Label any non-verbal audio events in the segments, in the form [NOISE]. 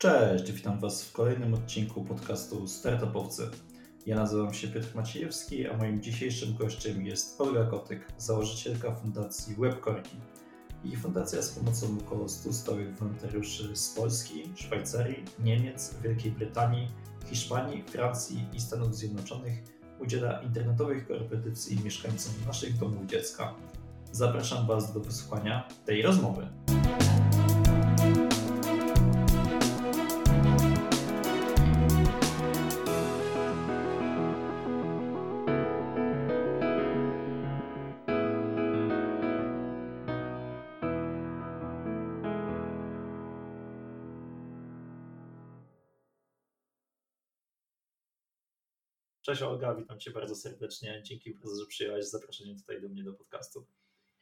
Cześć, witam Was w kolejnym odcinku podcastu Startupowcy. Ja nazywam się Piotr Maciejewski, a moim dzisiejszym gościem jest Olga Kotyk, założycielka fundacji WebCorki. Ich fundacja z pomocą około 100 stałych wolontariuszy z Polski, Szwajcarii, Niemiec, Wielkiej Brytanii, Hiszpanii, Francji i Stanów Zjednoczonych udziela internetowych korepetycji mieszkańcom naszych domów dziecka. Zapraszam Was do wysłuchania tej rozmowy. Cześć Olga, witam Cię bardzo serdecznie. Dzięki bardzo, że przyjęłaś zaproszenie tutaj do mnie do podcastu.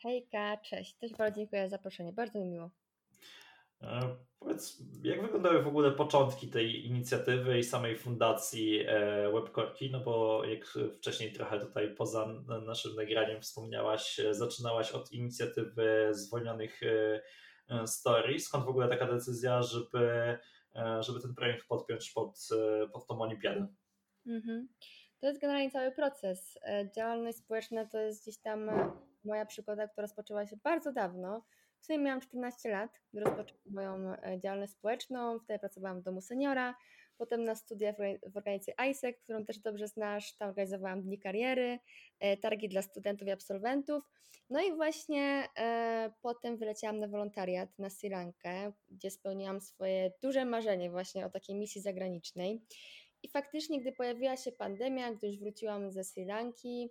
Hejka, cześć. Też bardzo dziękuję za zaproszenie. Bardzo mi miło. E, powiedz, jak wyglądały w ogóle początki tej inicjatywy i samej fundacji e, WebCorki? No bo jak wcześniej trochę tutaj poza naszym nagraniem wspomniałaś, e, zaczynałaś od inicjatywy zwolnionych story. Skąd w ogóle taka decyzja, żeby, żeby ten projekt podpiąć pod, pod tą olimpiadę? Mhm. To jest generalnie cały proces. E, działalność społeczna to jest gdzieś tam e, moja przygoda, która rozpoczęła się bardzo dawno. W sumie miałam 14 lat, gdy rozpoczęłam moją e, działalność społeczną. Wtedy pracowałam w domu seniora. Potem na studiach w organizacji ISEC, którą też dobrze znasz, tam organizowałam dni kariery, targi dla studentów i absolwentów. No i właśnie e, potem wyleciałam na wolontariat na Sri Lankę, gdzie spełniłam swoje duże marzenie właśnie o takiej misji zagranicznej. I faktycznie, gdy pojawiła się pandemia, gdy już wróciłam ze Sri Lanki,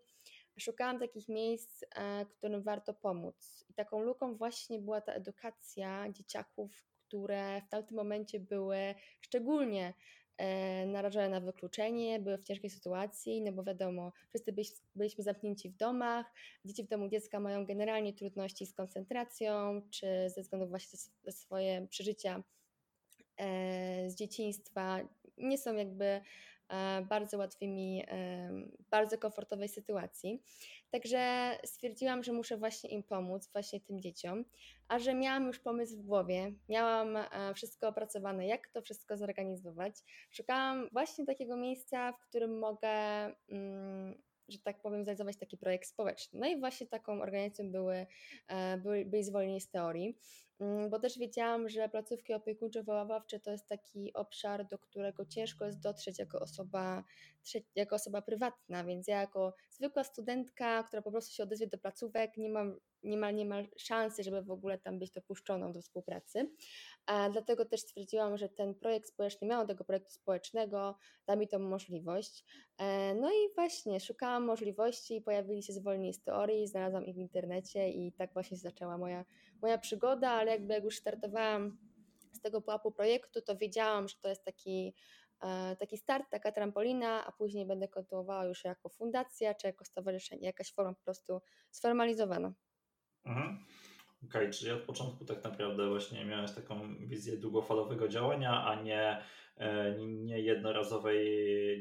szukałam takich miejsc, e, którym warto pomóc. I taką luką właśnie była ta edukacja dzieciaków, które w tamtym momencie były szczególnie e, narażone na wykluczenie, były w ciężkiej sytuacji, no bo wiadomo, wszyscy byliśmy zamknięci w domach, dzieci w domu dziecka mają generalnie trudności z koncentracją, czy ze względu właśnie na swoje przeżycia e, z dzieciństwa, nie są jakby e, bardzo łatwymi, e, bardzo komfortowej sytuacji. Także stwierdziłam, że muszę właśnie im pomóc, właśnie tym dzieciom, a że miałam już pomysł w głowie, miałam e, wszystko opracowane, jak to wszystko zorganizować. Szukałam właśnie takiego miejsca, w którym mogę mm, że tak powiem, zrealizować taki projekt społeczny. No i właśnie taką organizacją były, były, byli zwolnieni z teorii. Mm, bo też wiedziałam, że placówki opiekuńczo-wychowawcze to jest taki obszar, do którego ciężko jest dotrzeć jako osoba, jako osoba prywatna, więc ja jako zwykła studentka, która po prostu się odezwie do placówek, nie mam niemal, niemal szansy, żeby w ogóle tam być dopuszczoną do współpracy. A dlatego też stwierdziłam, że ten projekt społeczny, miałam tego projektu społecznego, da mi tą możliwość. E, no i właśnie szukałam możliwości, pojawili się zwolnieni z teorii, znalazłam ich w internecie i tak właśnie zaczęła moja, moja przygoda, ale jakby jak już startowałam z tego pułapu projektu, to wiedziałam, że to jest taki e, taki start, taka trampolina, a później będę kontynuowała już jako fundacja czy jako stowarzyszenie, jakaś forma po prostu sformalizowana. Mhm. Okej, okay, czyli od początku tak naprawdę właśnie miałeś taką wizję długofalowego działania, a nie, e, nie, jednorazowej,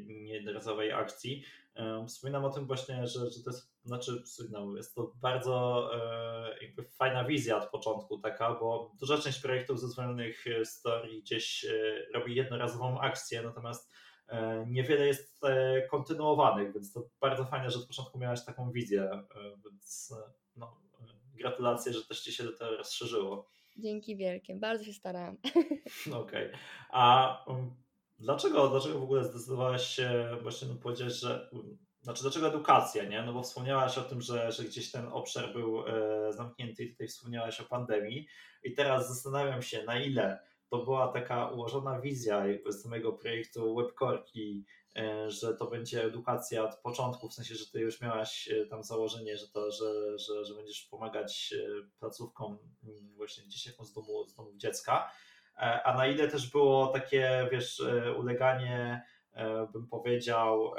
nie jednorazowej akcji. E, wspominam o tym właśnie, że, że to jest, znaczy, no, jest to bardzo e, jakby fajna wizja od początku taka, bo duża część projektów ze zwolnionych story gdzieś robi jednorazową akcję, natomiast niewiele jest kontynuowanych, więc to bardzo fajne, że od początku miałeś taką wizję, więc no, gratulacje, że też Ci się to rozszerzyło. Dzięki wielkie, bardzo się starałam. [LAUGHS] Okej. Okay. A um, dlaczego, dlaczego w ogóle zdecydowałaś się właśnie no, powiedzieć, że um, znaczy dlaczego edukacja, nie? No bo wspomniałaś o tym, że, że gdzieś ten obszar był e, zamknięty i tutaj wspomniałaś o pandemii i teraz zastanawiam się na ile to była taka ułożona wizja jakby samego projektu Webcorki, e, że to będzie edukacja od początku, w sensie, że ty już miałaś e, tam założenie, że to, że, że, że będziesz pomagać e, placówkom mm, właśnie dzieciakom z domu, z domu dziecka, a na ile też było takie, wiesz, uleganie, bym powiedział,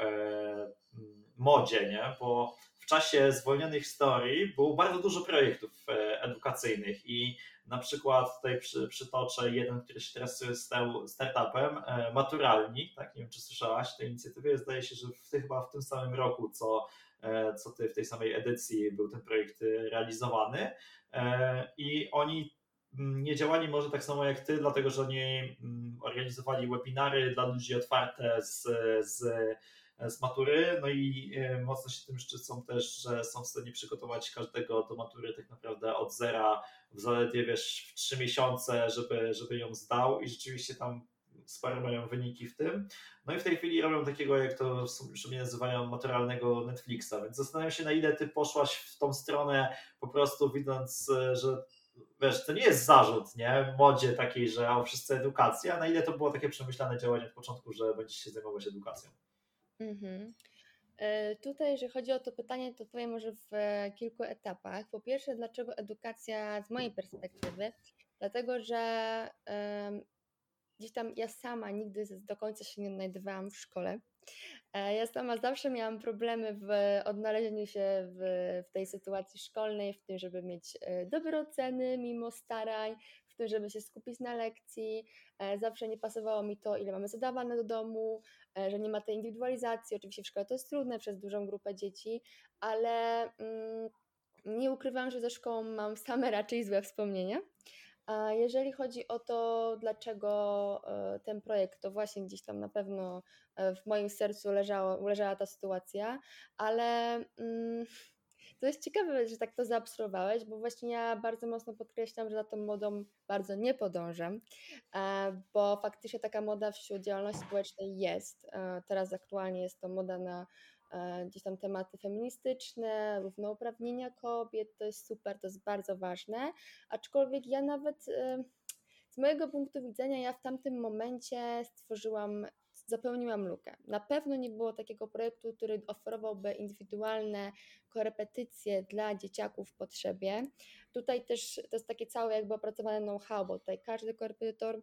modzie, nie? Bo w czasie zwolnionych historii było bardzo dużo projektów edukacyjnych i na przykład tutaj przy, przytoczę jeden, który się teraz stał startupem, e, Maturalni, tak, nie wiem czy słyszałaś o tej inicjatywie, zdaje się, że w, chyba w tym samym roku, co, e, co ty w tej samej edycji był ten projekt realizowany. E, i oni mm, nie działali może tak samo jak ty, dlatego że oni mm, organizowali webinary dla ludzi otwarte z, z, z matury, no i e, mocno się tym szczycą też, że są w stanie przygotować każdego do matury tak naprawdę od zera w zaledwie wiesz w trzy miesiące, żeby, żeby ją zdał i rzeczywiście tam spore mają wyniki w tym. No i w tej chwili robią takiego, jak to sobie nazywają, maturalnego Netflixa, więc zastanawiam się, na ile ty poszłaś w tą stronę, po prostu widząc, że wiesz, to nie jest zarzut, nie? Modzie takiej, że o wszyscy edukacja, na ile to było takie przemyślane działanie od początku, że będziesz się zajmować edukacją? Mhm. E, tutaj, jeżeli chodzi o to pytanie, to powiem może w e, kilku etapach. Po pierwsze, dlaczego edukacja z mojej perspektywy? Dlatego, że gdzieś tam ja sama nigdy do końca się nie odnajdywałam w szkole. E, ja sama zawsze miałam problemy w odnalezieniu się w, w tej sytuacji szkolnej, w tym, żeby mieć dobre oceny mimo starań, tym, żeby się skupić na lekcji. E, zawsze nie pasowało mi to, ile mamy zadawane do domu, że nie ma tej indywidualizacji. Oczywiście w szkole to jest trudne przez dużą grupę dzieci, ale mm, nie ukrywam, że ze szkołą mam same raczej złe wspomnienia. A jeżeli chodzi o to, dlaczego e, ten projekt, to właśnie gdzieś tam na pewno e, w moim sercu leżało, leżała ta sytuacja, ale mm, to jest ciekawe, że tak to zaobserwowałeś, bo właśnie ja bardzo mocno podkreślam, że za tą modą bardzo nie podążam, e, bo faktycznie taka moda wśród działalności społecznej jest. Teraz aktualnie jest to moda na E, gdzieś tam tematy feministyczne, równouprawnienia kobiet, to jest super, to jest bardzo ważne, aczkolwiek ja nawet e, z mojego punktu widzenia, ja w tamtym momencie stworzyłam, zapełniłam lukę. Na pewno nie było takiego projektu, który oferowałby indywidualne korepetycje dla dzieciaków w potrzebie. Tutaj też to jest takie całe jakby opracowane know-how, bo tutaj każdy korepetytor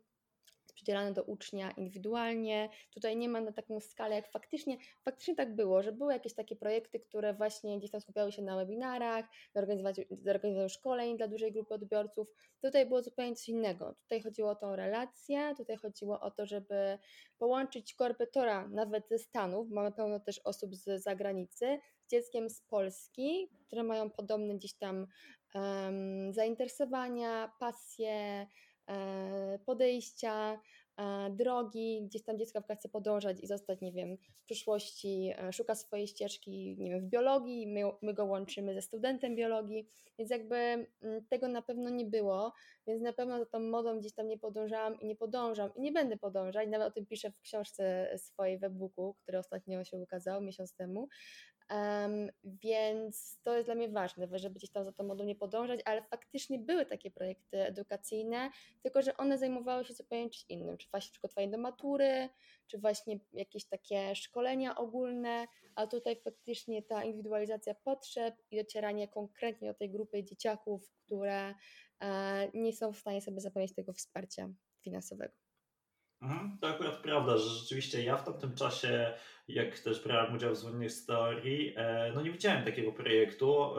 przydzielane do ucznia indywidualnie. Tutaj nie ma na taką skalę, jak faktycznie, faktycznie tak było, że były jakieś takie projekty, które właśnie gdzieś tam skupiały się na webinarach, zorganizowaniu szkoleń dla dużej grupy odbiorców. Tutaj było zupełnie coś innego. Tutaj chodziło o tą relację, tutaj chodziło o to, żeby połączyć korpetora nawet ze Stanów, mamy pełno też osób z zagranicy, z dzieckiem z Polski, które mają podobne gdzieś tam um, zainteresowania, pasje, podejścia, e, drogi, gdzieś tam dziecko chce podążać i zostać, nie wiem, w przyszłości e, szuka swojej ścieżki, nie wiem, w biologii, my, my go łączymy ze studentem biologii, więc jakby mm, tego na pewno nie było, więc na pewno za tą modą gdzieś tam nie podążałam i nie podążam i nie będę podążać, nawet o tym piszę w książce swojej w e-booku, który ostatnio się ukazał miesiąc temu, Um, więc to jest dla mnie ważne, żeby gdzieś tam za tą modą nie podążać, ale faktycznie były takie projekty edukacyjne, tylko że one zajmowały się zupełnie czymś innym, czy właśnie przygotowanie do matury, czy właśnie jakieś takie szkolenia ogólne, a tutaj faktycznie ta indywidualizacja potrzeb i docieranie konkretnie do tej grupy dzieciaków, które e, nie są w stanie sobie zapewnić tego wsparcia finansowego. Mhm, to akurat prawda, że rzeczywiście ja w tamtym czasie, jak też brałem udział w Zwolnionych Story, e, no nie widziałem takiego projektu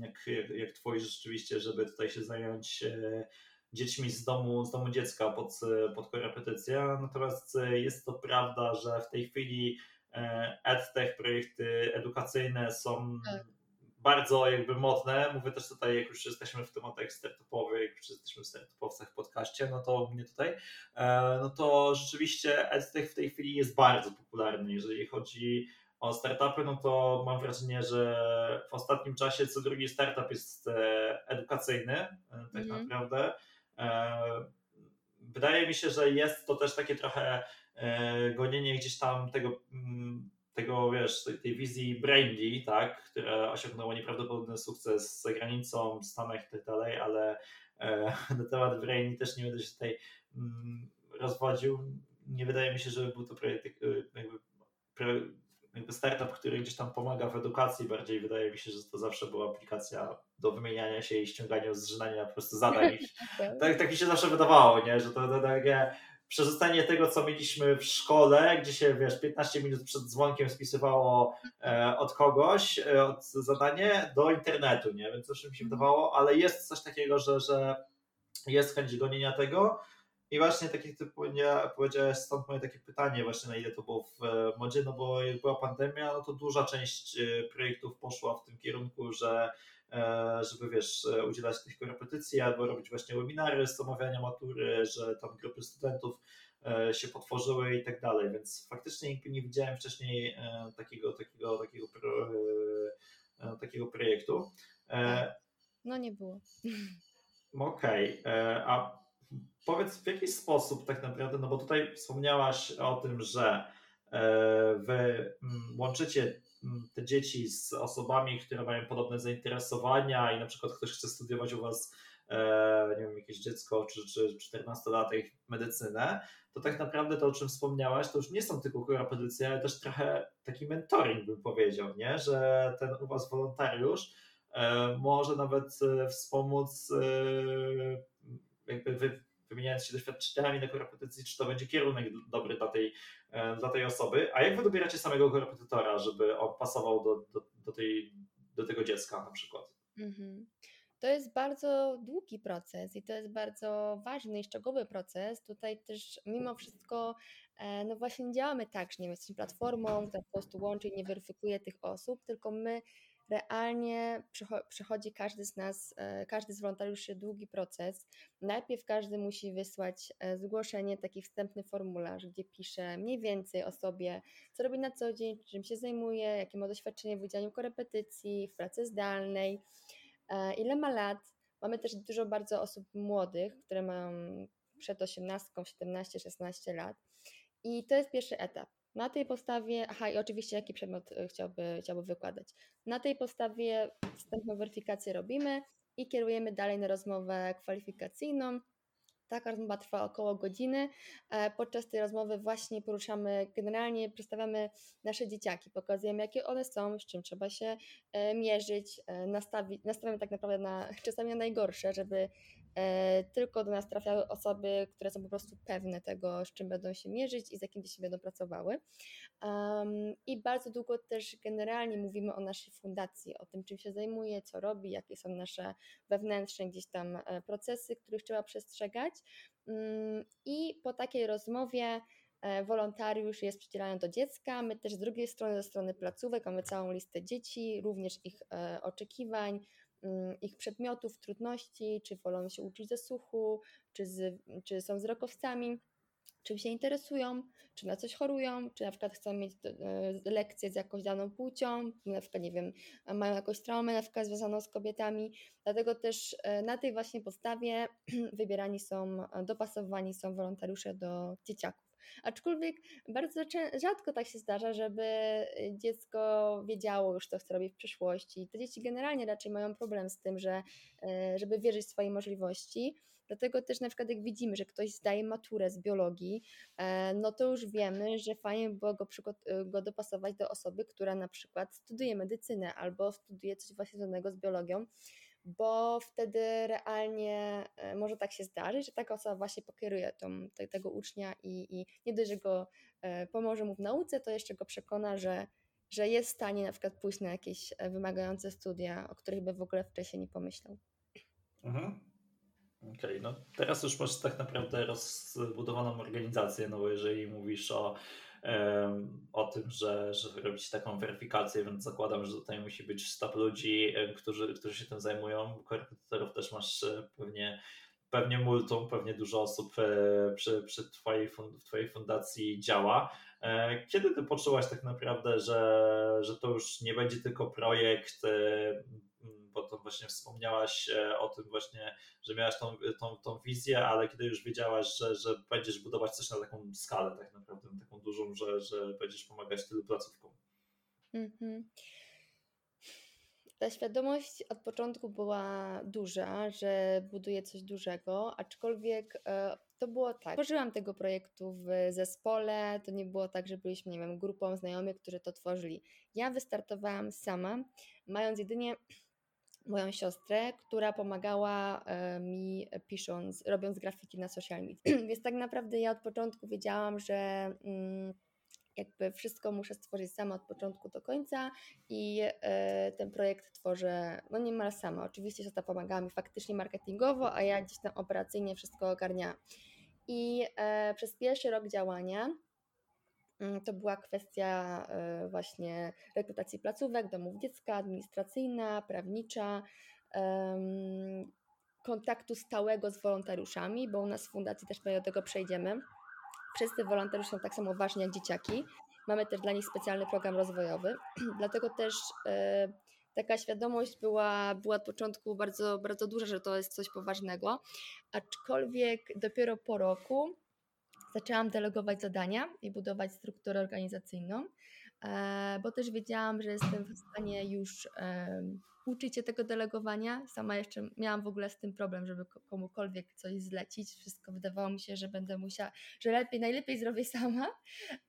jak, jak, jak twój rzeczywiście, żeby tutaj się zająć e, dziećmi z domu, z domu dziecka pod, pod korepetycję. Natomiast jest to prawda, że w tej chwili e, EdTech, projekty edukacyjne są tak bardzo jakby modne. Mówię też tutaj, jak już jesteśmy w tematach startupowych, jak już jesteśmy w startupowcach w podcaście, no to mnie tutaj, e, no to rzeczywiście EdTech w tej chwili jest bardzo popularny. Jeżeli chodzi o startupy, no to mam wrażenie, że w ostatnim czasie co drugi startup jest e, edukacyjny, e, tak mm. naprawdę. Wydaje mi się, że jest to też takie trochę gonienie gdzieś tam tego mm, tego, wiesz, tej, tej wizji Brainly, tak, która osiągnęła nieprawdopodobny sukces za granicą, w Stanach i tak dalej, ale e, [LAUGHS] na temat Brainly też nie będę się tutaj mm, rozwodził. Nie wydaje mi się, żeby był to projekt, e, jakby, jakby startup, który gdzieś tam pomaga w edukacji, bardziej wydaje mi się, że to zawsze była aplikacja do wymieniania się i ściągania, zrzynania po prostu zadań. [LAUGHS] tak, tak mi się zawsze wydawało, nie? że to, to takie przerzucenie tego, co mieliśmy w szkole, gdzie się, wiesz, 15 minut przed dzwonkiem spisywało e, od kogoś e, od zadanie do internetu, nie? Więc zawsze mi się wydawało, ale jest coś takiego, że, że jest chęć gonienia tego. I właśnie takie ty powiedziałeś, stąd moje takie pytanie właśnie na ile to było w modzie, no bo jak była pandemia, no to duża część projektów poszła w tym kierunku, że żeby wiesz, udzielać tych korepetycji albo robić właśnie webinary z omawiania matury, że tam grupy studentów E, się potworzyły i tak dalej, więc faktycznie nie widziałem wcześniej e, takiego, takiego, takiego, e, takiego projektu. No nie było. [LAUGHS] Okej, okay. a powiedz w jaki sposób tak naprawdę, no bo tutaj wspomniałaś o tym, że wy mm, łączycie te dzieci z osobami, które mają podobne zainteresowania i na przykład ktoś chce studiować u was nie wiem, jakieś dziecko czy, czy 14-latek medycynę, to tak naprawdę to, o czym wspomniałaś, to już nie są tylko korepetycje, ale też trochę taki mentoring, bym powiedział, nie? że ten u Was wolontariusz e, może nawet e, wspomóc, e, jakby wy, wymieniając się doświadczeniami na korepetycji, czy to będzie kierunek dobry dla tej, dla tej osoby. A jak Wy dobieracie samego korepetytora, żeby on pasował do, do, do, tej, do tego dziecka na przykład? Mhm. To jest bardzo długi proces i to jest bardzo ważny i szczegółowy proces. Tutaj też mimo wszystko, e, no właśnie nie działamy tak, że nie jesteśmy platformą, która po prostu łączy i nie weryfikuje tych osób, tylko my realnie przechodzi każdy z nas, e, każdy z wolontariuszy długi proces. Najpierw każdy musi wysłać e, zgłoszenie, taki wstępny formularz, gdzie pisze mniej więcej o sobie, co robi na co dzień, czym się zajmuje, jakie ma doświadczenie w udziałaniu korepetycji, w pracy zdalnej, E, ile ma lat. Mamy też dużo bardzo osób młodych, które mają przed 18, 17, 16 lat. I to jest pierwszy etap. Na tej podstawie, aha, i oczywiście jaki przedmiot e, chciałby, chciałby wykładać. Na tej podstawie wstępną weryfikację robimy i kierujemy dalej na rozmowę kwalifikacyjną, Taka rozmowa trwa około godziny. E, podczas tej rozmowy właśnie poruszamy, generalnie przedstawiamy nasze dzieciaki, pokazujemy jakie one są, z czym trzeba się e, mierzyć, e, nastawić, nastawiamy tak naprawdę na [LAUGHS] czasami na najgorsze, żeby tylko do nas trafiały osoby, które są po prostu pewne tego, z czym będą się mierzyć i z jakim dzieci będą pracowały. Um, I bardzo długo też generalnie mówimy o naszej fundacji, o tym, czym się zajmuje, co robi, jakie są nasze wewnętrzne gdzieś tam procesy, których trzeba przestrzegać. Mm, I po takiej rozmowie e, wolontariusz jest przydzielany do dziecka. My też z drugiej strony, ze strony placówek, mamy całą listę dzieci, również ich e, oczekiwań, mm, ich przedmiotów, trudności, czy wolą się uczyć ze słuchu, czy, z, czy są wzrokowcami czym się interesują, czy na coś chorują, czy na przykład chcą mieć e, lekcje z jakąś daną płcią, na przykład, nie wiem, mają jakąś traumę na przykład związaną z kobietami. Dlatego też e, na tej właśnie podstawie [CLEARS THROAT] wybierani są, dopasowani są wolontariusze do dzieciaków. Aczkolwiek bardzo rzadko tak się zdarza, żeby dziecko wiedziało już, co chce robić w przyszłości. Te dzieci generalnie raczej mają problem z tym, że e, żeby wierzyć w swoje możliwości. Dlatego też na przykład jak widzimy, że ktoś zdaje maturę z biologii, e, no to już wiemy, że fajnie by było go, e, go dopasować do osoby, która na przykład studiuje medycynę albo studiuje coś właśnie związanego z biologią, bo wtedy realnie e, może tak się zdarzyć, że taka osoba właśnie pokieruje tą, te, tego ucznia i, i nie dość, że go pomoże mu w nauce, to jeszcze go przekona, że, że jest w stanie na przykład pójść na jakieś wymagające studia, o których by w ogóle wcześniej nie pomyślał. Mhm. Okej, okay, no teraz już masz tak naprawdę rozbudowaną organizację, no bo jeżeli mówisz o, o tym, że, że robicie taką weryfikację, więc zakładam, że tutaj musi być sztab ludzi, którzy, którzy się tym zajmują. Korepetytorów też masz e, pewnie, pewnie multum, pewnie dużo osób e, przy, przy twojej, w Twojej fundacji działa. E, kiedy Ty poczułaś tak naprawdę, że, że to już nie będzie tylko projekt to właśnie wspomniałaś e, o tym właśnie, że miałaś tą, tą, tą wizję, ale kiedy już wiedziałaś, że, że będziesz budować coś na taką skalę tak naprawdę, taką dużą, że, że będziesz pomagać tylu placówkom. Mm-hmm. Ta świadomość od początku była duża, że buduję coś dużego, aczkolwiek e, to było tak. Tworzyłam tego projektu w zespole, to nie było tak, że byliśmy, nie wiem, grupą znajomych, którzy to tworzyli. Ja wystartowałam sama, mając jedynie moją siostrę, która pomagała e, mi pisząc, robiąc grafiki na social media. [CLEARS THROAT] Więc tak naprawdę ja od początku wiedziałam, że mm, jakby wszystko muszę stworzyć sama od początku do końca i e, ten projekt tworzę no niemal sama. Oczywiście siostra pomagała mi faktycznie marketingowo, a ja gdzieś tam operacyjnie wszystko ogarniałam. I e, przez pierwszy rok działania to była kwestia e, właśnie rekrutacji placówek, domów dziecka, administracyjna, prawnicza, kontaktu stałego z wolontariuszami, bo u nas w fundacji też do tego przejdziemy. Wszyscy wolontariusze są tak samo ważni jak dzieciaki. Mamy też dla nich specjalny program rozwojowy, [CLEARS THROAT] dlatego też e, taka świadomość była, była od początku bardzo, bardzo duża, że to jest coś poważnego, aczkolwiek dopiero po roku zaczęłam delegować zadania i budować strukturę organizacyjną, e, bo też wiedziałam, że jestem w stanie już uczyć się tego delegowania. Sama jeszcze miałam w ogóle z tym problem, żeby komukolwiek coś zlecić. Wszystko wydawało mi się, że będę musiała, że lepiej, najlepiej zrobię sama.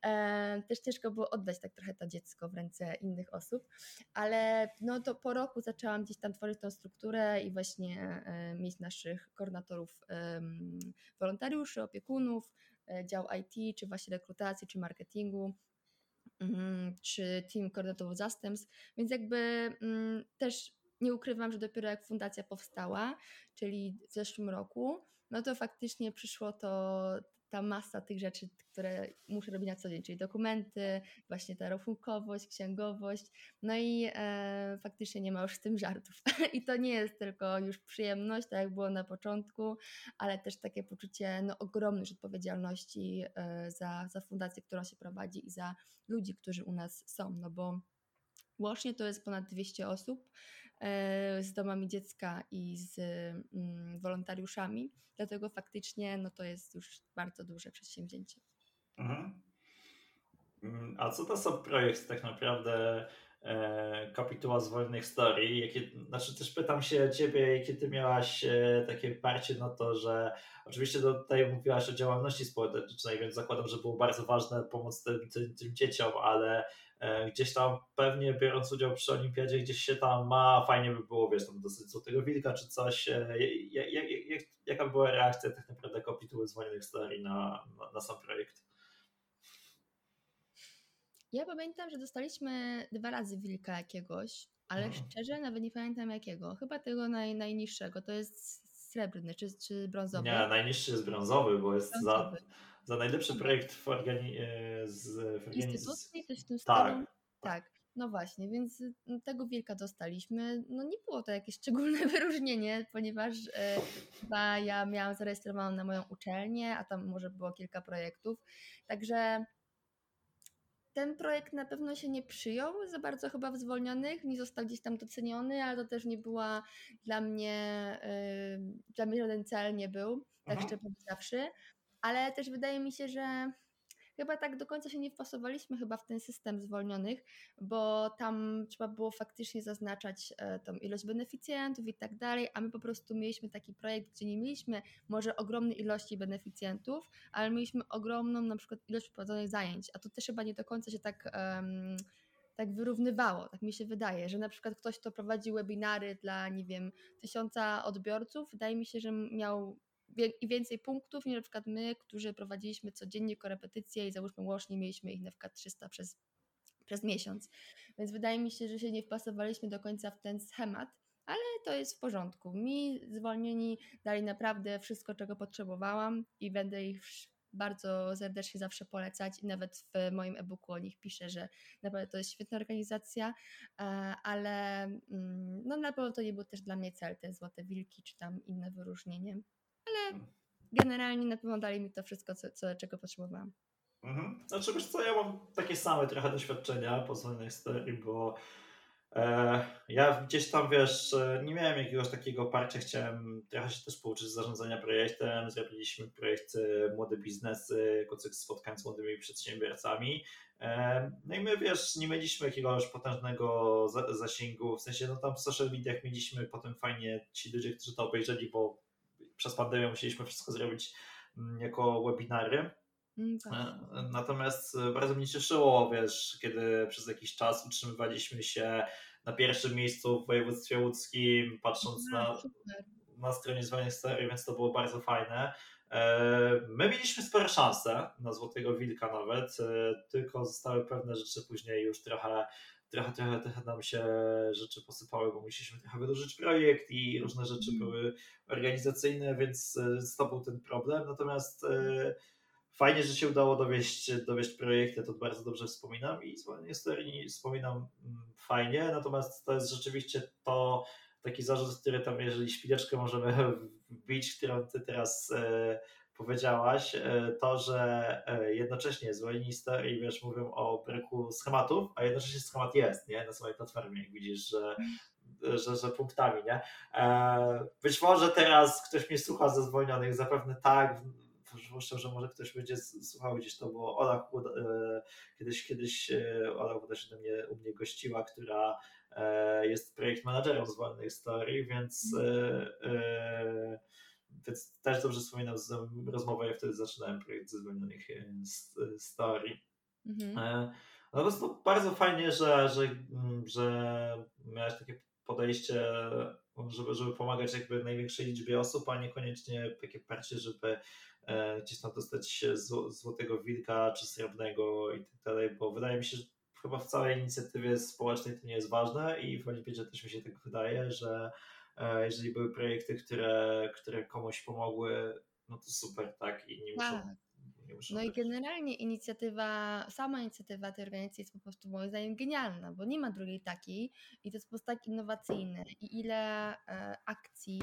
E, też ciężko było oddać tak trochę to dziecko w ręce innych osób, ale no to po roku zaczęłam gdzieś tam tworzyć tą strukturę i właśnie e, mieć naszych koordynatorów wolontariuszy, opiekunów, dział IT, czy właśnie rekrutacji, czy marketingu, Mhm, czy team koordynatorów zastępstw, więc jakby mm, też nie ukrywam, że dopiero jak fundacja powstała, czyli w zeszłym roku, no to faktycznie przyszło to ta masa tych rzeczy, które muszę robić na co dzień, czyli dokumenty, właśnie ta rachunkowość, księgowość, no i e, faktycznie nie ma już z tym żartów. [LAUGHS] I to nie jest tylko już przyjemność, tak jak było na początku, ale też takie poczucie no, ogromnej odpowiedzialności e, za, za fundację, którą się prowadzi i za ludzi, którzy u nas są, no bo łącznie to jest ponad 200 osób, z domami dziecka i z mm, wolontariuszami, dlatego faktycznie no to jest już bardzo duże przedsięwzięcie. Mhm. Mm, a co to są projekty tak naprawdę e, kapituła z wolnych historii? Jakie, znaczy też pytam się ciebie, jakie ty miałaś e, takie parcie na to, że oczywiście tutaj mówiłaś o działalności społecznej, więc zakładam, że było bardzo ważne pomoc tym, tym, tym dzieciom, ale E, gdzieś tam pewnie biorąc udział przy olimpiadzie, gdzieś się tam ma, fajnie by było, wiesz, tam dosyć złotego wilka czy coś. E, jak, jak, jak, jaka była reakcja tak naprawdę kapituły z Wolnych Historii na, na, na sam projekt? Ja pamiętam, że dostaliśmy dwa razy wilka jakiegoś, ale hmm. szczerze nawet nie pamiętam jakiego. Chyba tego naj, najniższego. To jest srebrny czy, czy brązowy? Nie, najniższy jest brązowy, bo jest brązowy. za za najlepszy projekt w, organi- e, z, w. Instytucji, coś w tym tak. Tak. No właśnie, więc mm, tego wilka dostaliśmy. No nie było to jakieś szczególne [LAUGHS] wyróżnienie, ponieważ e, chyba ja miałam zarejestrowaną na moją uczelnię, a tam może było kilka projektów. Także ten projekt na pewno się nie przyjął za bardzo chyba w zwolnionych, nie został gdzieś tam doceniony, ale to też nie była dla mnie, yy, dla mnie żaden cel nie był, tak mhm. szczerze powiedziawszy ale też wydaje mi się, że chyba tak do końca się nie wpasowaliśmy chyba w ten system zwolnionych, bo tam trzeba było faktycznie zaznaczać e, tą ilość beneficjentów i tak dalej, a my po prostu mieliśmy taki projekt, gdzie nie mieliśmy może ogromnej ilości beneficjentów, ale mieliśmy ogromną na przykład ilość przeprowadzonych zajęć, a to też chyba nie do końca się tak um, tak wyrównywało, tak mi się wydaje, że na przykład ktoś, kto prowadzi webinary dla, nie wiem, tysiąca odbiorców, wydaje mi się, że miał i więcej punktów niż na przykład my, którzy prowadziliśmy codziennie korepetycje i załóżmy łącznie mieliśmy ich na przykład 300 przez, przez miesiąc. Więc wydaje mi się, że się nie wpasowaliśmy do końca w ten schemat, ale to jest w porządku. Mi zwolnieni dali naprawdę wszystko, czego potrzebowałam i będę ich bardzo serdecznie zawsze polecać i nawet w moim e-booku o nich piszę, że naprawdę to jest świetna organizacja, e, ale mm, no na pewno to nie był też dla mnie cel, te złote wilki czy tam inne wyróżnienie ale mm. generalnie na pewno dali mi to wszystko, co, co czego potrzebowałam. Mhm. Znaczy wiesz co, ja mam takie same trochę doświadczenia po zwolnionej historii, bo e, ja gdzieś tam, wiesz, e, nie miałem jakiegoś takiego parcia, chciałem trochę się też pouczyć zarządzania projektem, zrobiliśmy projekt e, Młode Biznesy, cykl spotkań z młodymi przedsiębiorcami, e, no i my, wiesz, nie mieliśmy jakiegoś potężnego zasięgu, w sensie, no tam w social mediach mieliśmy potem fajnie ci ludzie, którzy to obejrzeli, bo przez pandemię musieliśmy wszystko zrobić mm, jako webinary. Mm, tak. E, natomiast e, bardzo mnie cieszyło, wiesz, kiedy przez jakiś czas utrzymywaliśmy się na pierwszym miejscu w województwie łódzkim, patrząc no, na, na stronie Historii, więc to było bardzo fajne. E, my mieliśmy spore szanse na Złotego Wilka nawet, tylko zostały pewne rzeczy później już trochę trochę, trochę, trochę nam się rzeczy posypały, bo musieliśmy trochę wydłużyć projekt i różne rzeczy mm. były organizacyjne, więc to był ten problem. Natomiast fajnie, że się udało dowieść, dowieść projekt, ja to bardzo dobrze wspominam i zwolnienie historii wspominam mm, fajnie, natomiast to jest rzeczywiście to taki zarzut, który tam, jeżeli szpileczkę możemy [LAUGHS] wbić, którą ty teraz e, powiedziałaś, e, to, że e, jednocześnie zwolnieni historii, wiesz, mówią o braku schematów, a jednocześnie schemat jest, nie, na swojej platformie, jak widzisz, że że, że punktami, nie? E, być może teraz ktoś mnie słucha ze zwolnionych, zapewne tak, zwłaszcza, że może ktoś będzie słuchał gdzieś to, bo Ola kiedyś, kiedyś Ola też się mnie, u mnie gościła, która jest projekt managerem z historii, więc, więc też dobrze wspominam rozmowę, jak wtedy zaczynałem projekt ze zwolnionych story. Mhm. No po prostu bardzo fajnie, że, że, że miałeś takie podejście, żeby, żeby pomagać jakby największej liczbie osób, a niekoniecznie takie parcie, żeby E, gdzieś tam dostać złotego wilka czy srebrnego i tak dalej, bo wydaje mi się, że chyba w całej inicjatywie społecznej to nie jest ważne i w Olimpiedzie też mi się tak wydaje, że e, jeżeli były projekty, które, które komuś pomogły, no to super, tak? I nie muszą, tak. no i generalnie inicjatywa, sama inicjatywa tej organizacji jest po prostu moim zdaniem genialna, bo nie ma drugiej takiej i to jest po prostu tak innowacyjne i ile e, akcji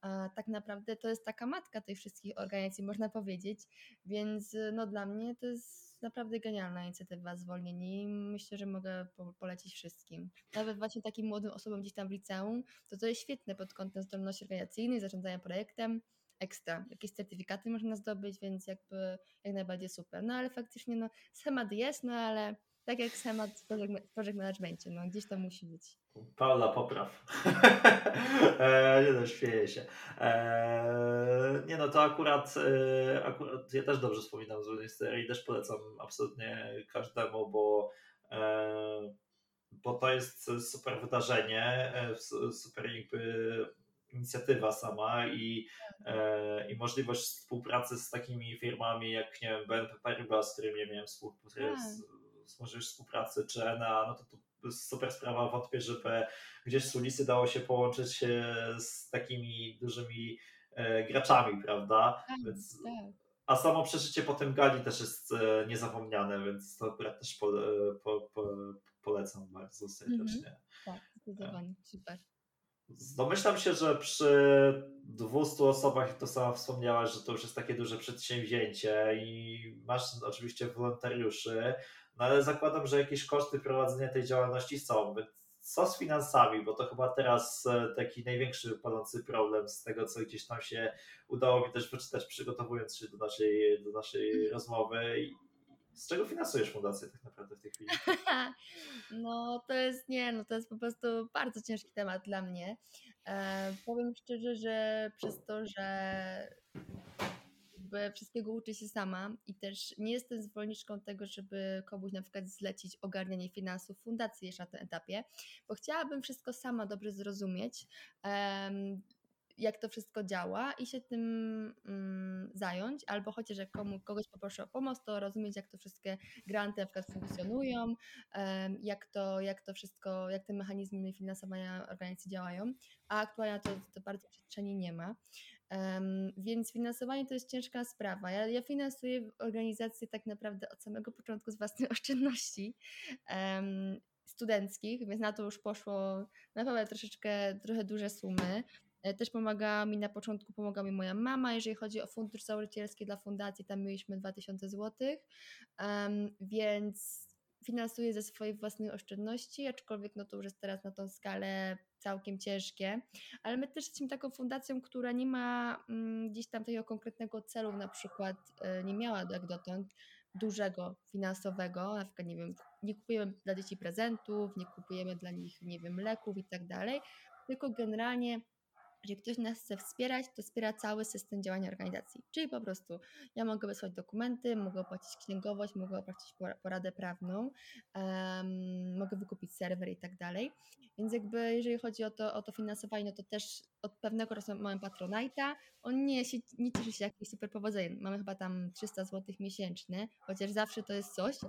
a tak naprawdę to jest taka matka tej wszystkich organizacji, można powiedzieć, więc no dla mnie to jest naprawdę genialna inicjatywa zwolnieni i myślę, że mogę polecić wszystkim. Nawet właśnie takim młodym osobom gdzieś tam w liceum, to to jest świetne pod kątem zdolności organizacyjnej, zarządzania projektem, ekstra. Jakieś certyfikaty można zdobyć, więc jakby jak najbardziej super. No ale faktycznie no schemat jest, no ale tak jak schemat w project managementie, no gdzieś to musi być. Paula, popraw. [LAUGHS] e, nie no, śmieję się. E, nie no, to akurat, e, akurat ja też dobrze wspominam z serii i też polecam absolutnie każdemu, bo, e, bo to jest super wydarzenie, super jakby inicjatywa sama i, e, i możliwość współpracy z takimi firmami jak, nie wiem, BNP Paribas, z którym ja miałem współpracę, tak. Możliwość współpracy, czy ENA, no to, to super sprawa. Wątpię, żeby gdzieś z ulicy dało się połączyć z takimi dużymi e, graczami, prawda? Tak, więc, tak. A samo przeżycie po tym gali też jest e, niezapomniane, więc to akurat też po, e, po, po, polecam bardzo serdecznie. Mhm. Tak, zdecydowanie, super. Domyślam się, że przy 200 osobach, to sama wspomniałaś, że to już jest takie duże przedsięwzięcie i masz oczywiście wolontariuszy, no ale zakładam, że jakieś koszty prowadzenia tej działalności są. Co z finansami? Bo to chyba teraz e, taki największy palący problem z tego, co gdzieś tam się udało mi też wyczytać, przygotowując się do naszej, do naszej rozmowy. Z czego finansujesz fundację tak naprawdę w tej chwili? [LAUGHS] No to jest nie, no to jest po prostu bardzo ciężki temat dla mnie. E, powiem szczerze, że przez to, że jakby wszystkiego uczę się sama i też nie jestem zwolenniczką tego, żeby komuś na przykład zlecić ogarnianie finansów fundacji jeszcze na tym etapie, bo chciałabym wszystko sama dobrze zrozumieć, jak to wszystko działa i się tym mm, zająć, albo chociaż jak komu, kogoś poproszę o pomoc, to rozumieć, jak to wszystkie granty na przykład funkcjonują, jak to, jak to wszystko, jak te mechanizmy finansowania organizacji działają, a aktualnie to, to bardzo przestrzeni nie ma. Um, więc finansowanie to jest ciężka sprawa. Ja, ja finansuję organizację tak naprawdę od samego początku z własnej [LAUGHS] oszczędności um, studenckich, więc na to już poszło naprawdę troszeczkę, trochę duże sumy. E, też pomaga mi na początku, pomogła mi moja mama, jeżeli chodzi o fundusz założycielski dla fundacji, tam mieliśmy 2000 zł, um, więc finansuję ze swojej własnej oszczędności, aczkolwiek no to już jest teraz na tą skalę całkiem ciężkie, ale my też jesteśmy taką fundacją, która nie ma mm, gdzieś tam takiego konkretnego celu, na przykład y, nie miała jak dotąd dużego finansowego, na przykład nie wiem, nie kupujemy dla dzieci prezentów, nie kupujemy dla nich, nie wiem, leków i tak dalej, tylko generalnie jeżeli ktoś nas chce wspierać, to wspiera cały system działania organizacji. Czyli po prostu ja mogę wysłać dokumenty, mogę opłacić księgowość, mogę opłacić poradę prawną, um, mogę wykupić serwer i tak dalej. Więc jakby jeżeli chodzi o to, o to finansowanie, no to też od pewnego czasu mamy Patronite'a. On nie, się, nie cieszy się jakimś super powodzeniem. Mamy chyba tam 300 zł miesięcznie, chociaż zawsze to jest coś. [LAUGHS]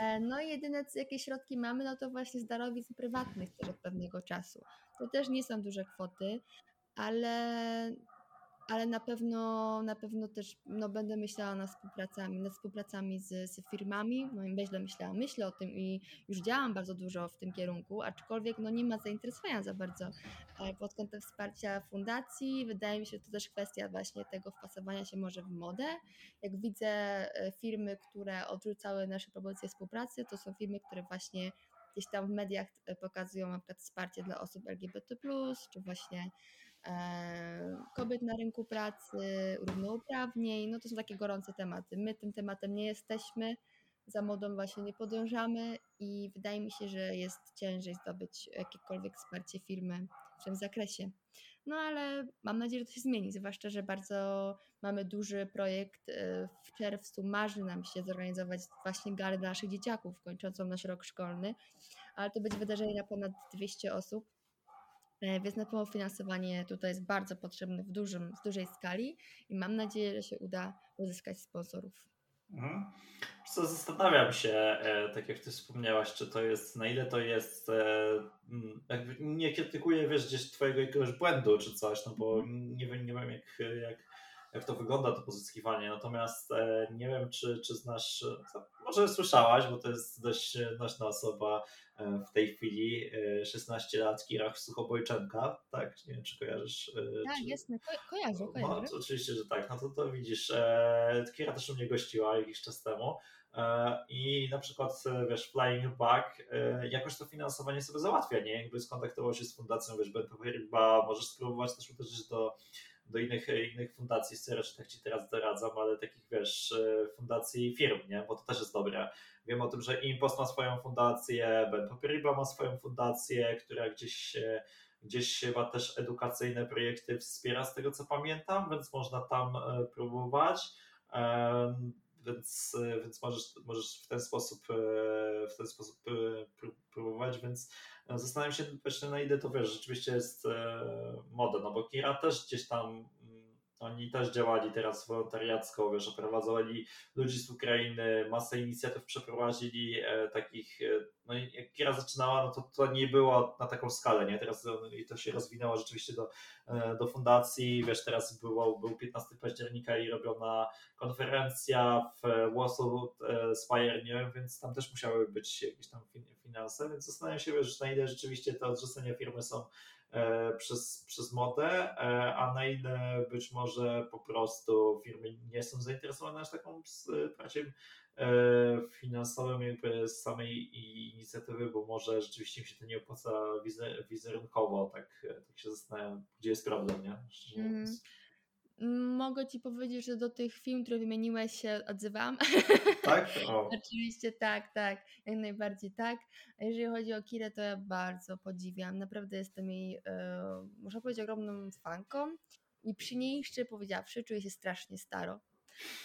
E, no i jedyne, jakie środki mamy, no to właśnie z darowizn prywatnych też od pewnego czasu. To też nie są duże kwoty, ale ale na pewno, na pewno też no, będę myślała nad współpracami, nad współpracami z, z firmami. No i źle myślałam, myślę o tym i już działam bardzo dużo w tym kierunku, aczkolwiek no, nie ma zainteresowania za bardzo e, pod kątem wsparcia fundacji. Wydaje mi się, że to też kwestia właśnie tego wpasowania się może w modę. Jak widzę e, firmy, które odrzucały nasze propozycje współpracy, to są firmy, które właśnie gdzieś tam w mediach e, pokazują na przykład wsparcie dla osób LGBT+, czy właśnie E, kobiet na rynku pracy, równouprawnień, no to są takie gorące tematy. My tym tematem nie jesteśmy, za modą właśnie nie podążamy i wydaje mi się, że jest ciężej zdobyć jakiekolwiek wsparcie firmy w tym zakresie. No ale mam nadzieję, że to się zmieni, zwłaszcza, że bardzo mamy duży projekt. E, w czerwcu marzy nam się zorganizować właśnie galę dla naszych dzieciaków kończącą nasz rok szkolny, ale to będzie wydarzenie na ponad 200 osób E, więc na pewno finansowanie tutaj jest bardzo potrzebne w, dużym, w dużej skali i mam nadzieję, że się uda uzyskać sponsorów. Mhm. Co zastanawiam się, e, tak jak ty wspomniałaś, czy to jest, na ile to jest, e, jakby nie krytykuję, wiesz, gdzieś twojego jakiegoś błędu czy coś, no bo mhm. nie wiem, nie wiem jak, jak jak to wygląda to pozyskiwanie. Natomiast e, nie wiem, czy, czy znasz, może słyszałaś, bo to jest dość nośna osoba e, w tej chwili, 16 e, lat, Kira Suchobojczenka, tak? Nie wiem, czy kojarzysz. Tak, czy... jasne, Ko kojarzę, no, kojarzę. No, oczywiście, że tak, no to, to widzisz, Kira też u mnie gościła jakiś czas temu. I na przykład, wiesz, Flying Back jakoś to finansowanie sobie załatwia, nie? Jakby skontaktował się z fundacją, wiesz, Ben chyba możesz spróbować też uderzyć do do innych, innych fundacji, z tak Ci teraz doradzam, ale takich wiesz, e, fundacji firm, nie? bo to też jest dobre. Wiem o tym, że Impost ma swoją fundację, Ben Paperiba ma swoją fundację, która gdzieś gdzieś chyba też edukacyjne projekty wspiera z tego co pamiętam, więc można tam e, próbować. Więc, więc możesz, możesz w ten sposób e, w ten sposób próbować, więc Zastanawiam się właśnie na ile to wiesz, rzeczywiście jest e, moda, no bo Kira też gdzieś tam oni też działali teraz wolontariacko, wiesz, oprowadzali ludzi z Ukrainy, masę inicjatyw przeprowadzili e, takich, e, no i jak Kira zaczynała, no to to nie było na taką skalę, nie? Teraz i to się rozwinęło rzeczywiście do, e, do fundacji, wiesz, teraz było, był 15 października i robiona konferencja w Warsaw e, Spire, nie? Więc tam też musiały być jakieś tam finanse, więc zastanawiam się, wiesz, na ile rzeczywiście te odrzucenia firmy są E, przez, przez modę, e, a na ile być może po prostu firmy nie są zainteresowane aż taką wsparciem e, finansowym jakby z samej inicjatywy, bo może rzeczywiście im się to nie opłaca wizerunkowo, tak, tak się zastanawiam, gdzie jest problem, nie? Mm. Mogę Ci powiedzieć, że do tych film, które wymieniłeś się odzywam. Tak? O. [LAUGHS] Oczywiście tak, tak, jak najbardziej tak. A jeżeli chodzi o Kirę, to ja bardzo podziwiam. Naprawdę jestem jej, e, można powiedzieć, ogromną fanką i przy niej, szczerze powiedziawszy, czuję się strasznie staro.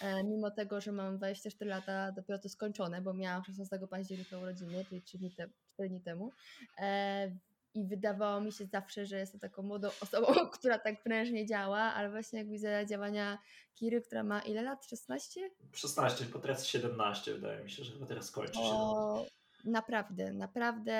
E, mimo tego, że mam 24 lata, dopiero to skończone, bo miałam 16 października urodziny, czyli 3 dni, te, 4 dni temu. E, i wydawało mi się zawsze, że jestem taką młodą osobą, [LAUGHS] która tak prężnie działa, ale właśnie jak widzę działania Kiry, która ma ile lat? 16? 16, po teraz 17 wydaje mi się, że chyba teraz kończy się. naprawdę, naprawdę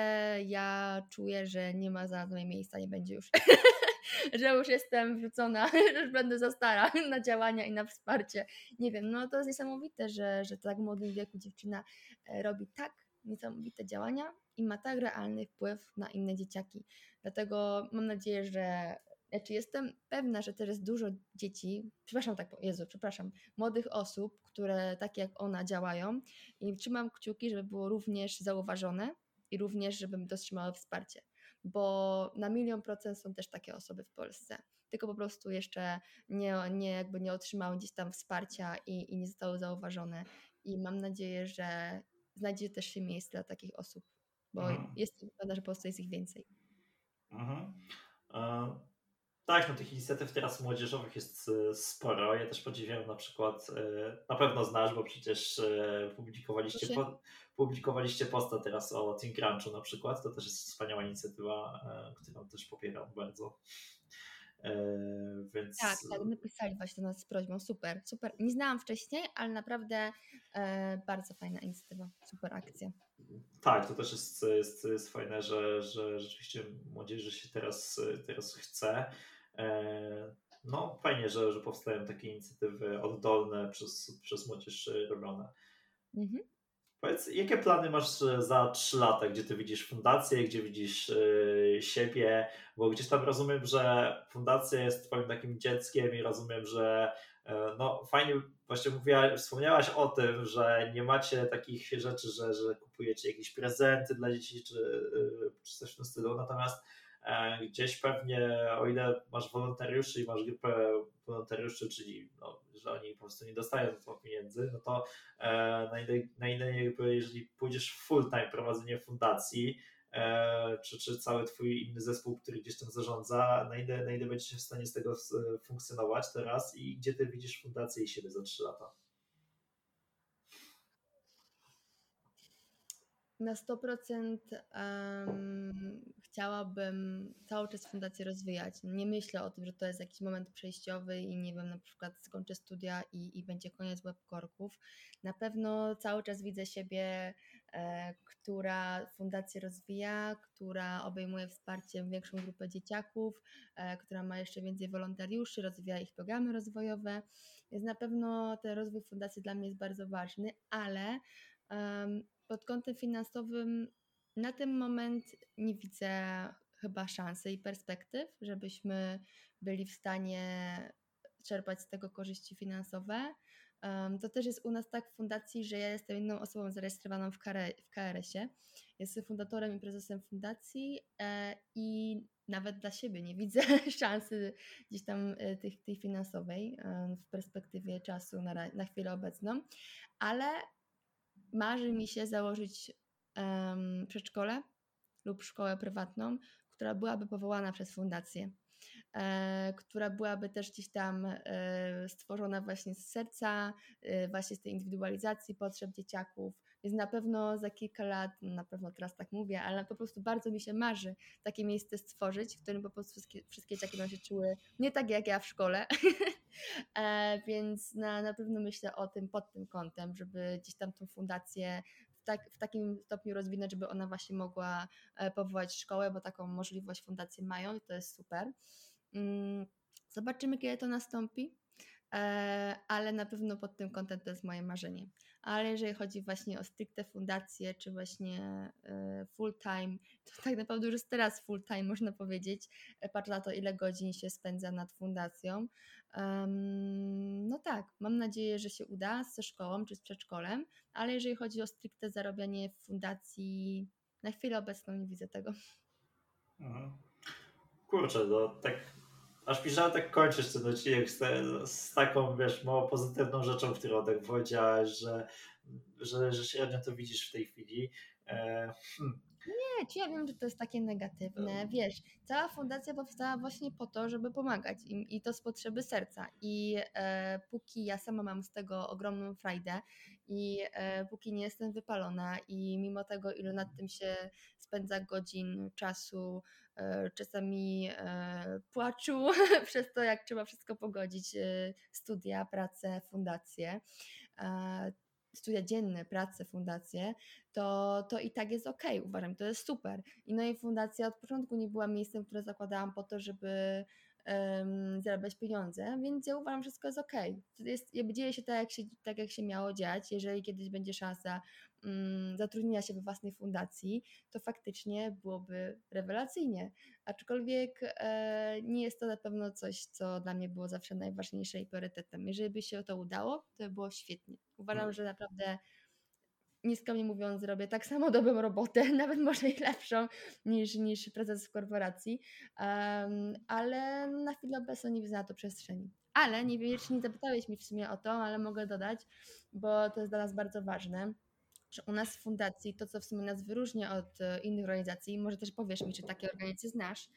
ja czuję, że nie ma za mną miejsca, nie będzie już. [LAUGHS] że już jestem wrzucona, [LAUGHS] że już będę za stara na działania i na wsparcie. Nie wiem, no to jest niesamowite, że, że tak w młodym wieku dziewczyna e, robi tak niesamowite działania i ma tak realny wpływ na inne dzieciaki. Dlatego mam nadzieję, że znaczy jestem pewna, że jest dużo dzieci, przepraszam tak, Jezu, przepraszam, młodych osób, które tak jak ona działają i trzymam kciuki, żeby było również zauważone i również, żeby dostrzymały wsparcie, bo na milion procent są też takie osoby w Polsce, tylko po prostu jeszcze nie, nie, jakby nie otrzymały gdzieś tam wsparcia i, i nie zostały zauważone i mam nadzieję, że znajdzie też się miejsce dla takich osób, bo mhm. jest pewna, że po prostu jest ich więcej. Mhm. E, tak, no tych inicjatyw teraz młodzieżowych jest e, sporo. Ja też podziwiam na przykład, e, na pewno znasz, bo przecież e, publikowaliście, po, publikowaliście posta teraz o Think Crunchu na przykład. To też jest wspaniała inicjatywa, którą też popieram bardzo. Więc... Tak, tak, napisali właśnie do nas z prośbą. Super, super. Nie znałam wcześniej, ale naprawdę bardzo fajna inicjatywa, super akcja. Tak, to też jest, jest, jest fajne, że, że rzeczywiście młodzieży się teraz, teraz chce. No, fajnie, że, że powstają takie inicjatywy oddolne przez, przez młodzież robione. Mhm. Powiedz, jakie plany masz e, za trzy lata? Gdzie ty widzisz fundację, gdzie widzisz yy, siebie? Bo gdzieś tam rozumiem, że fundacja jest twoim takim dzieckiem i rozumiem, że yy, no fajnie, właśnie mówiła, wspomniałaś o tym, że nie macie takich rzeczy, że, że kupujecie jakieś prezenty dla dzieci czy, yy, czy coś w tym stylu, natomiast gdzieś pewnie, o ile masz wolontariuszy i masz grupę wolontariuszy, czyli no, że oni po prostu nie dostają za to pieniędzy, no to e, na ile, na jakby, jeżeli pójdziesz w full time prowadzenie fundacji, e, czy, czy cały twój inny zespół, który gdzieś tam zarządza, na ile, na ile będziesz w stanie z tego funkcjonować teraz i gdzie ty widzisz fundację i siebie za 3 lata? Na 100% um, chciałabym cały czas fundację rozwijać. Nie myślę o tym, że to jest jakiś moment przejściowy i nie wiem, na przykład skończę studia i, i będzie koniec webkorków. Na pewno cały czas widzę siebie, e, która fundację rozwija, która obejmuje wsparciem większą grupę dzieciaków, e, która ma jeszcze więcej wolontariuszy, rozwija ich programy rozwojowe. Więc na pewno ten rozwój fundacji dla mnie jest bardzo ważny, ale pod kątem finansowym na ten moment nie widzę chyba szansy i perspektyw, żebyśmy byli w stanie czerpać z tego korzyści finansowe. To też jest u nas tak w fundacji, że ja jestem jedną osobą zarejestrowaną w, w KRS-ie. Jestem fundatorem i prezesem fundacji e, i nawet dla siebie nie widzę [LAUGHS] szansy gdzieś tam e, tej finansowej w perspektywie czasu na, na chwilę obecną, ale marzy mi się założyć um, przedszkole lub szkołę prywatną, która byłaby powołana przez fundację, e, która byłaby też gdzieś tam e, stworzona właśnie z serca, e, właśnie z tej indywidualizacji potrzeb dzieciaków. Więc na pewno za kilka lat, no na pewno teraz tak mówię, ale po prostu bardzo mi się marzy takie miejsce stworzyć, w którym po prostu wszystkie, wszystkie dzieciaki będą się czuły nie tak jak ja w szkole. [LAUGHS] e, więc na, na pewno myślę o tym pod tym kątem, żeby gdzieś tam tą fundację tak, w takim stopniu rozwinąć, żeby ona właśnie mogła e, powołać szkołę, bo taką możliwość fundacje mają i to jest super. Mm, zobaczymy, kiedy to nastąpi, e, ale na pewno pod tym kątem to jest moje marzenie. Ale jeżeli chodzi właśnie o stricte fundacje, czy właśnie e, full time, to [LAUGHS] tak naprawdę już teraz full time, można powiedzieć. Patrz na to, ile godzin się spędza nad fundacją. No tak, mam nadzieję, że się uda ze szkołą czy z przedszkolem, ale jeżeli chodzi o stricte zarabianie w fundacji, na chwilę obecną nie widzę tego. Mhm. Kurczę, no tak aż żal tak kończysz ten odcinek z, z, taką, wiesz, mało pozytywną rzeczą, którą tak powiedziałaś, że, że, że średnio to widzisz w tej chwili. E, hmm. Nie, czy ja wiem, że to jest takie negatywne. Wiesz, cała fundacja powstała właśnie po to, żeby pomagać im i to z potrzeby serca. I e, póki ja sama mam z tego ogromną frajdę i e, póki nie jestem wypalona i mimo tego, ile nad tym się spędza godzin, czasu, e, czasami e, płaczu [LAUGHS] przez to, jak trzeba wszystko pogodzić, e, studia, pracę, fundacje, e, studia dzienne, pracę, fundacje, to, to i tak jest ok, uważam, to jest super. I no i fundacja od początku nie była miejscem, które zakładałam po to, żeby um, zarabiać pieniądze, więc ja uważam, że wszystko jest ok. Jest, dzieje się tak jak, się tak, jak się miało dziać. Jeżeli kiedyś będzie szansa um, zatrudnienia się we własnej fundacji, to faktycznie byłoby rewelacyjnie. Aczkolwiek e, nie jest to na pewno coś, co dla mnie było zawsze najważniejsze i priorytetem. Jeżeli by się to udało, to by było świetnie. Uważam, mm. że naprawdę nieskromnie mówiąc, robię tak samo dobrą robotę, [LAUGHS] nawet może i lepszą niż, niż prezes w korporacji, um, ale na chwilę obecną nie widzę na to przestrzeni. Ale nie wiem, czy nie zapytałeś mi w sumie o to, ale mogę dodać, bo to jest dla nas bardzo ważne, że u nas w fundacji to, co w sumie nas wyróżnia od e, innych organizacji, może też powiesz mi, czy takie organizacje znasz,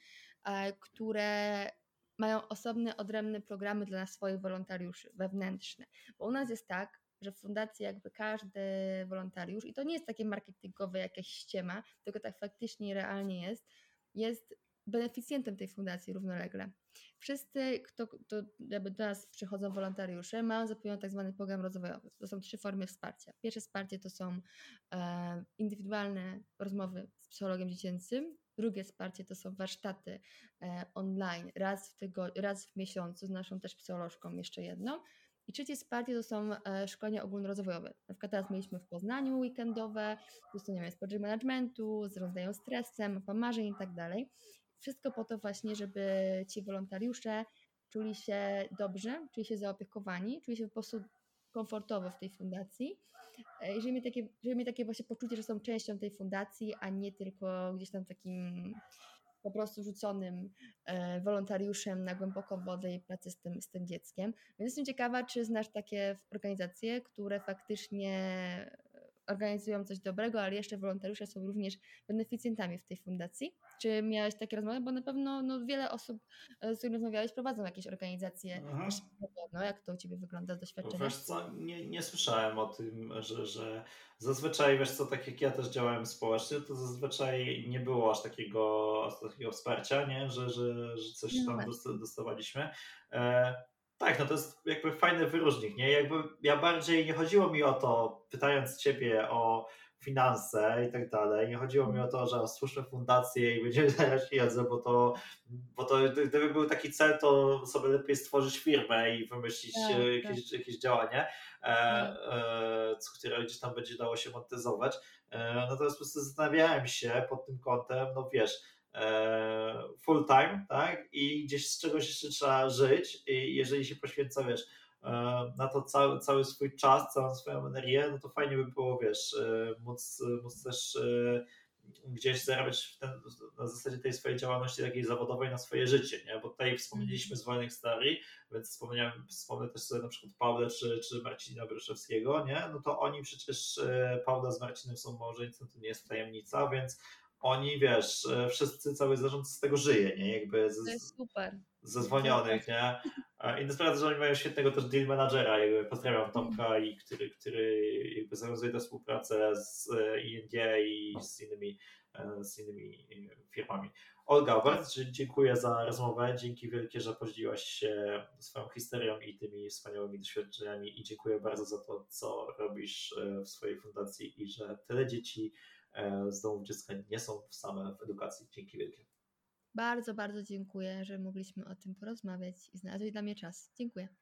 e, które mają osobne, odrębne programy dla swoich wolontariuszy wewnętrzne. Bo u nas jest tak, że w fundacji jakby każdy wolontariusz, i to nie jest takie marketingowe jakieś ściema, tylko tak faktycznie realnie jest, jest beneficjentem tej fundacji równolegle. Wszyscy, kto, kto jakby do nas przychodzą wolontariusze, mają zapewniony tak zwany program rozwojowy. To są trzy formy wsparcia. Pierwsze wsparcie to są e, indywidualne rozmowy z psychologiem dziecięcym, Drugie wsparcie to są warsztaty e, online raz w, raz w miesiącu z naszą też psycholożką jeszcze jedną. I trzecie wsparcie to są e, szkolenia ogólnorozwojowe. Na przykład teraz mieliśmy w Poznaniu weekendowe, usunięcie project managementu, zarządzają stresem, mapa marzeń i tak dalej. Wszystko po to właśnie, żeby ci wolontariusze czuli się dobrze, czuli się zaopiekowani, czuli się po prostu komfortowo w tej fundacji. Jeżeli mieli takie, żeby mieli takie właśnie poczucie, że są częścią tej fundacji, a nie tylko gdzieś tam takim po prostu rzuconym e, wolontariuszem na głęboką wodę i pracę z tym, z tym dzieckiem. Więc jestem ciekawa, czy znasz takie organizacje, które faktycznie organizują coś dobrego, ale jeszcze wolontariusze są również beneficjentami w tej fundacji. Czy miałeś takie rozmowy? Bo na pewno no, wiele osób, e, z którymi rozmawiałeś, prowadzą jakieś organizacje. Mhm. No, jak to u Ciebie wygląda z doświadczenia? Wiesz co, nie, nie słyszałem o tym, że, że zazwyczaj, wiesz co, tak jak ja też działałem społecznie, to zazwyczaj nie było aż takiego, aż takiego wsparcia, nie? Że, że, że coś no tam dostawaliśmy. E, tak, no to jest jakby fajny wyróżnik, nie? Jakby ja bardziej nie chodziło mi o to, pytając ciebie o finanse i tak dalej, nie chodziło mi o to, że stwórzmy fundację i będziemy [LAUGHS] zarabiać pieniądze, bo to, bo to gdyby był taki cel, to sobie lepiej stworzyć firmę i wymyślić tak, e, jakieś, tak. jakieś działanie, e, e, które gdzieś tam będzie dało się monetyzować. E, natomiast po prostu zastanawiałem się pod tym kątem, no wiesz, full time, tak? I gdzieś z czegoś jeszcze trzeba żyć. I jeżeli się poświęca, wiesz, e, na to cały, cały swój czas, całą swoją energię, no to fajnie by było, wiesz, e, móc, móc też gdzieś zarabiać ten, na zasadzie tej swojej działalności takiej zawodowej na swoje życie, nie? Bo tutaj wspomnieliśmy z wolnych starii, więc wspomniałem, wspomnę też sobie na przykład Pawle czy, czy Marcina Bryszewskiego, nie? No to oni przecież, Paula z Marcinem są małżeństwem, to nie jest tajemnica, więc oni, wiesz, e, wszyscy, cały zarząd z tego żyje, nie? Jakby z, to jest super. Ze zwolnionych, nie? Inna sprawa, że oni mają świetnego też deal managera, jakby pozdrawiam Tomka, i który, który jakby zawiązuje tę współpracę z e, ING i z innymi, e, z innymi firmami. Olga, bardzo dziękuję za rozmowę. Dzięki wielkie, że podzieliłaś się swoją historią i tymi wspaniałymi doświadczeniami i dziękuję bardzo za to, co robisz w swojej fundacji i że tyle dzieci E, z domów dziecka nie są same w edukacji. Dzięki wielkie. Bardzo, bardzo dziękuję, że mogliśmy o tym porozmawiać i znaleźć dla mnie czas. Dziękuję.